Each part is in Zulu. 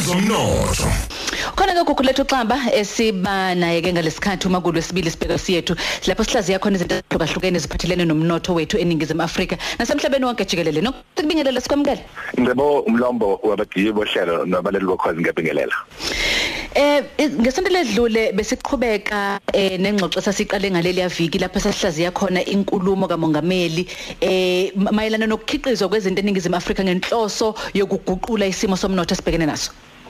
kwezomnotho khona ke gugu lethu xamba esiba naye ke ngalesikhathi uma kulwesibili sibheka siyethu lapho sihlaziya khona izinto ezihlukahlukene eziphathelene nomnotho wethu eningizimu Afrika. Nasemhlabeni wonke jikelele nokubingelela sikwamukele? Ngicebo umlombo wabadiyi bohlelo nabaleli bokhozi ngiyabingelela. Eh ngesonto ledlule besiqhubeka eh nengxoxo sasiqale ngaleli yaviki lapho sasihlaziya khona inkulumo kamongameli eh mayelana nokukhiqizwa kwezinto eningizimu Afrika ngenhloso yokuguqula isimo somnotho esibhekene naso.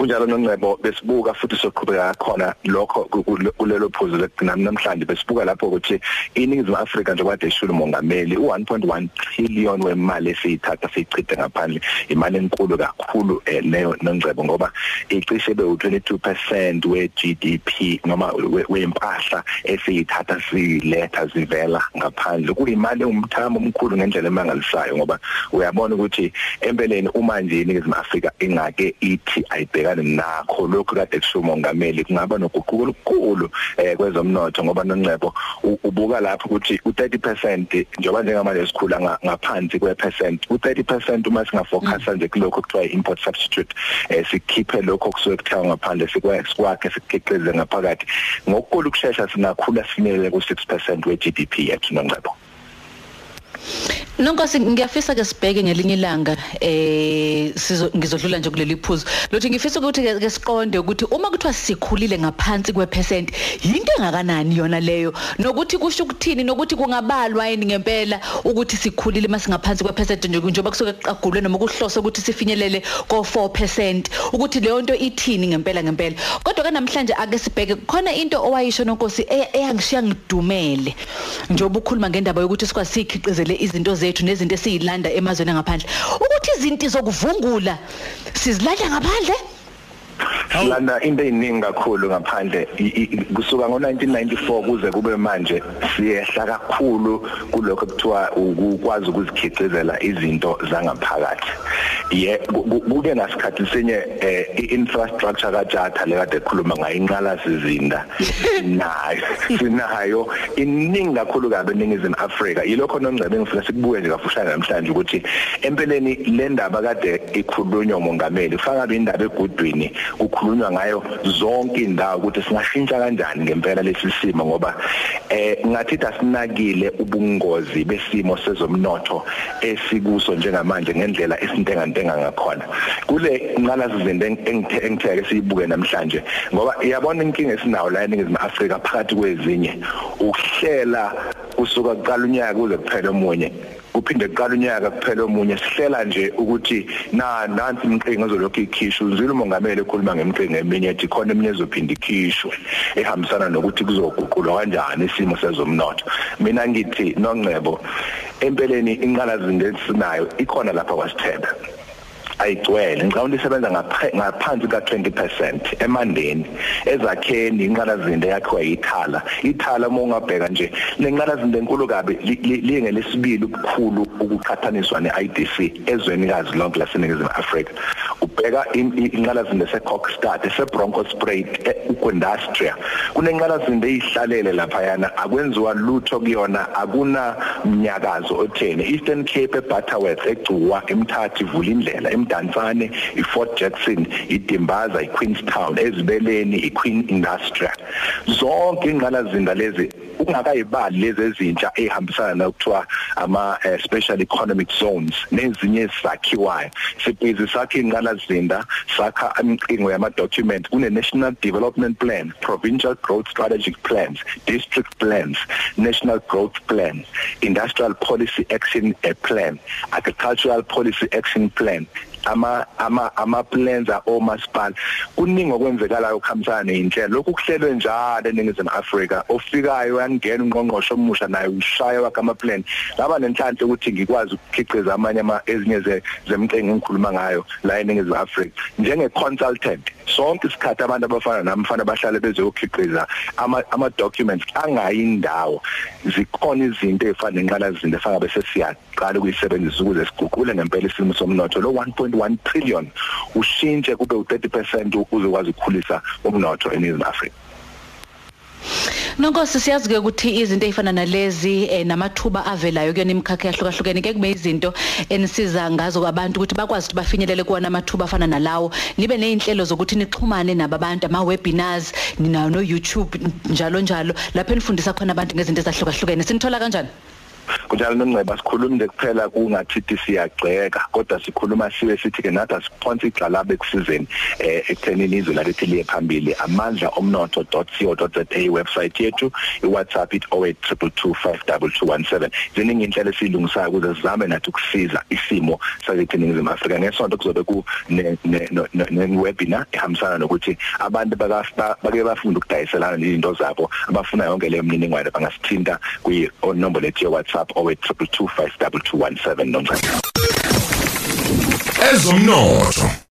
kunjalo nongcebo besibuka futhi soqhubeka khona lokho kulelo phuzu lekunami namhlanje. Besibuka lapho ukuthi iningizimu Afrika njengoba deshula umongameli u1.1 trillion wemali esiyithatha siyichithe ngaphandle. Imali enkulu kakhulu leyo nongcebo ngoba icishe be u22% we-GDP noma wempahla esiyithatha siletha zivela ngaphandle. Kuyimali umthamo omkhulu ngendlela emangalisayo ngoba uyabona ukuthi empeleni uma nje iningizimu Afrika ingake ithi ibhekane nakho lokho kade kusho umongameli kungaba noguquko olukhulu eh kwezomnotho ngoba nongcebo ubuka lapho ukuthi u30% njengoba njengamanje sikhula ngaphansi kwe-percent u30% uma singafocusa nje kulokho kuthiwa import substitute eh sikhiphe lokho kusuke kuthiwa ngaphandle sikwakhe sikhiqize ngaphakathi. Ngokukhulu ukusheshsha singakhula simelele ku6% we-GDP yethu nongcebo Nonkosi ngiyafisa ke sibheke ngelinye ilanga eh sizo ngizodlula nje kuleli phuzu. Lothi ngifisa ukuthi ke siqonde ukuthi uma kuthiwa sikhulile ngaphansi kwepercent yinto engakanani yona leyo? Nokuthi kusho ukuthini nokuthi kungabalwa yini ngempela ukuthi sikhulile masingaphansi kwepercent nje? Njengoba kusuke kuqagulwe noma kuhlose ukuthi sifinyelele ko 4% ukuthi leyo nto ithini ngempela ngempela. Kodwa ke namhlanje ake sibheke khona into owayisho nonkosi eyangishiya ngidumele njengoba ukhuluma ngendaba yokuthi sikwazi sikhiqizele izinto zethu nezinto esizilanda emazweni angaphandle. Ukuthi izinto zokuvungula sizilanda ngaphandle? Lana into eyiningi kakhulu ngaphandle kusuka ngo1994 kuze kube manje siyehla kakhulu kulokho kuthiwa ukwazi ukuzikhicizela izinto zangaphakathi. Ye kube nasikhathi senye infrastructure kajatha lekade ekhuluma ngayo inqala sizinda nayo sinayo iningi kakhulu kabe eningizimu Afrika. Yilokho nongcebe ngifuna sikubuye nje kafushane namhlanje ukuthi empeleni le ndaba kade ikhulunywa umongameli kufaka indaba egudwini kukhulunywa ngayo zonke indawo ukuthi singashintsha kanjani ngempela lesi simo ngoba eh ngathi asinakile ubungozi besimo sezomnotho esikuso njengamanje ngendlela esintenga ntenga ngakhona. Kule nqala sizinto engitheke siyibuke namhlanje ngoba iyabona inkinga esinayo la eningizimu Afrika phakathi kwezinye ukuhlela kusuka kuqala unyaka kuze kuphela omunye kuphinde kuqala unyaka kuphela omunye. Sihlela nje ukuthi na nansi imqingo ezolokhu ikhishwa. Uzile umongameli ekhuluma ngemqingo eminye ethi khona eminye ezophinda ikhishwe ehambisana nokuthi kuzoguqulwa kanjani isimo sezomnotho. Mina ngithi nongcebo empeleni inqala zinto esinayo ikhona lapha kwaSithebe ayigcwele ngicabanga isebenza ngaphansi ka20% emandeni. Ezakheni inqalazinto yakhiwa yithala. Ithala uma ungabheka nje lenqalazinto enkulu kabi lingelesibili ukukhulu ukuqhathaniswa neIDC ezwenikazi lonke laseNingizimu Afrika. Ubheka inqalazinto seCockstad eseBronchospruit uKwindustria kunenqalazinto ezihlalele lapha yana akwenziwa lutho kuyona akuna mnyakazo othene Eastern Cape eButterworth egcuwa emthathi ivula indlela iMdantsane iFort Jackson iDimbaza iQueenstown ezibeleni iQueen Industrial zonke ingqalazinda lezi ungakayibali lezi ezintsha ehambisana nokuthiwa ama special economic zones nezinye ezakhiwayo sibhizi sakhe ingqalazinda sakha imqingo yama document kune national development plan provincial growth strategic plans district plans national growth plan industrial policy action plan agricultural policy action plan ama ama ama plans omasipala. Kuningi okwenzekalayo ukuhambisana neinhlelo lokhu kuhlelwe njalo eningizimu Afrika. Ofikayo yangena ungqongqosho omusha naye ushaya wakhe ama plan. Ngaba nenhlanhla ukuthi ngikwazi ukukhiqiza amanye ama ezinye zemqengu engikhuluma ngayo la eningizimu Afrika. Njenge consultant sonke isikhathi abantu abafana nami mfana bahlale bezokhiqiza ama ama documents angayindawo zikhona izinto ezifana nenqala izinto efana bese siyaqala ukuyisebenzisa ukuze siguqule ngempela isimo somnotho. Lo 1.1 trillion ushintshe kube u30% uzokwazi ukukhulisa umnotho eNingizimu Afrika. Nonkosi siyazi ke ukuthi izinto ezifana nalezi eh, namathuba avelayo kuyona imikhakha yahlukahlukene ke kube izinto enisiza ngazo kwabantu ukuthi bakwazi ukuthi bafinyelele kuona amathuba afana nalawo. Nibe nezinhlelo zokuthi nixhumane nababantu ama webinars ninayo no YouTube njalo njalo. Lapho enifundisa khona abantu ngezinto ezahlukahlukene. Sinithola kanjani? Kunjalo nomnceba sikhuluma nje kuphela kungathithi siyagceka kodwa sikhuluma siwe sithi ke nathi siphonsa igxalabe kusizeni eh ekuthenini izwe lakithi liye phambili. Amandla omnotho.co.za website yethu iWhatsApp it 0822252217 ziningi inhlelo esiyilungisayo ukuze sizame nathi ukusiza isimo sakithi eNingizimu Afrika. Ngesonto kuzobe ku ne webinar ehambisana nokuthi abantu bake bafunda ukudayiselana izinto zabo abafuna yonke leyo mniningwane bangasithinta kwi nombolo lethu WhatsApp 0822252217 nomzana ezomnotho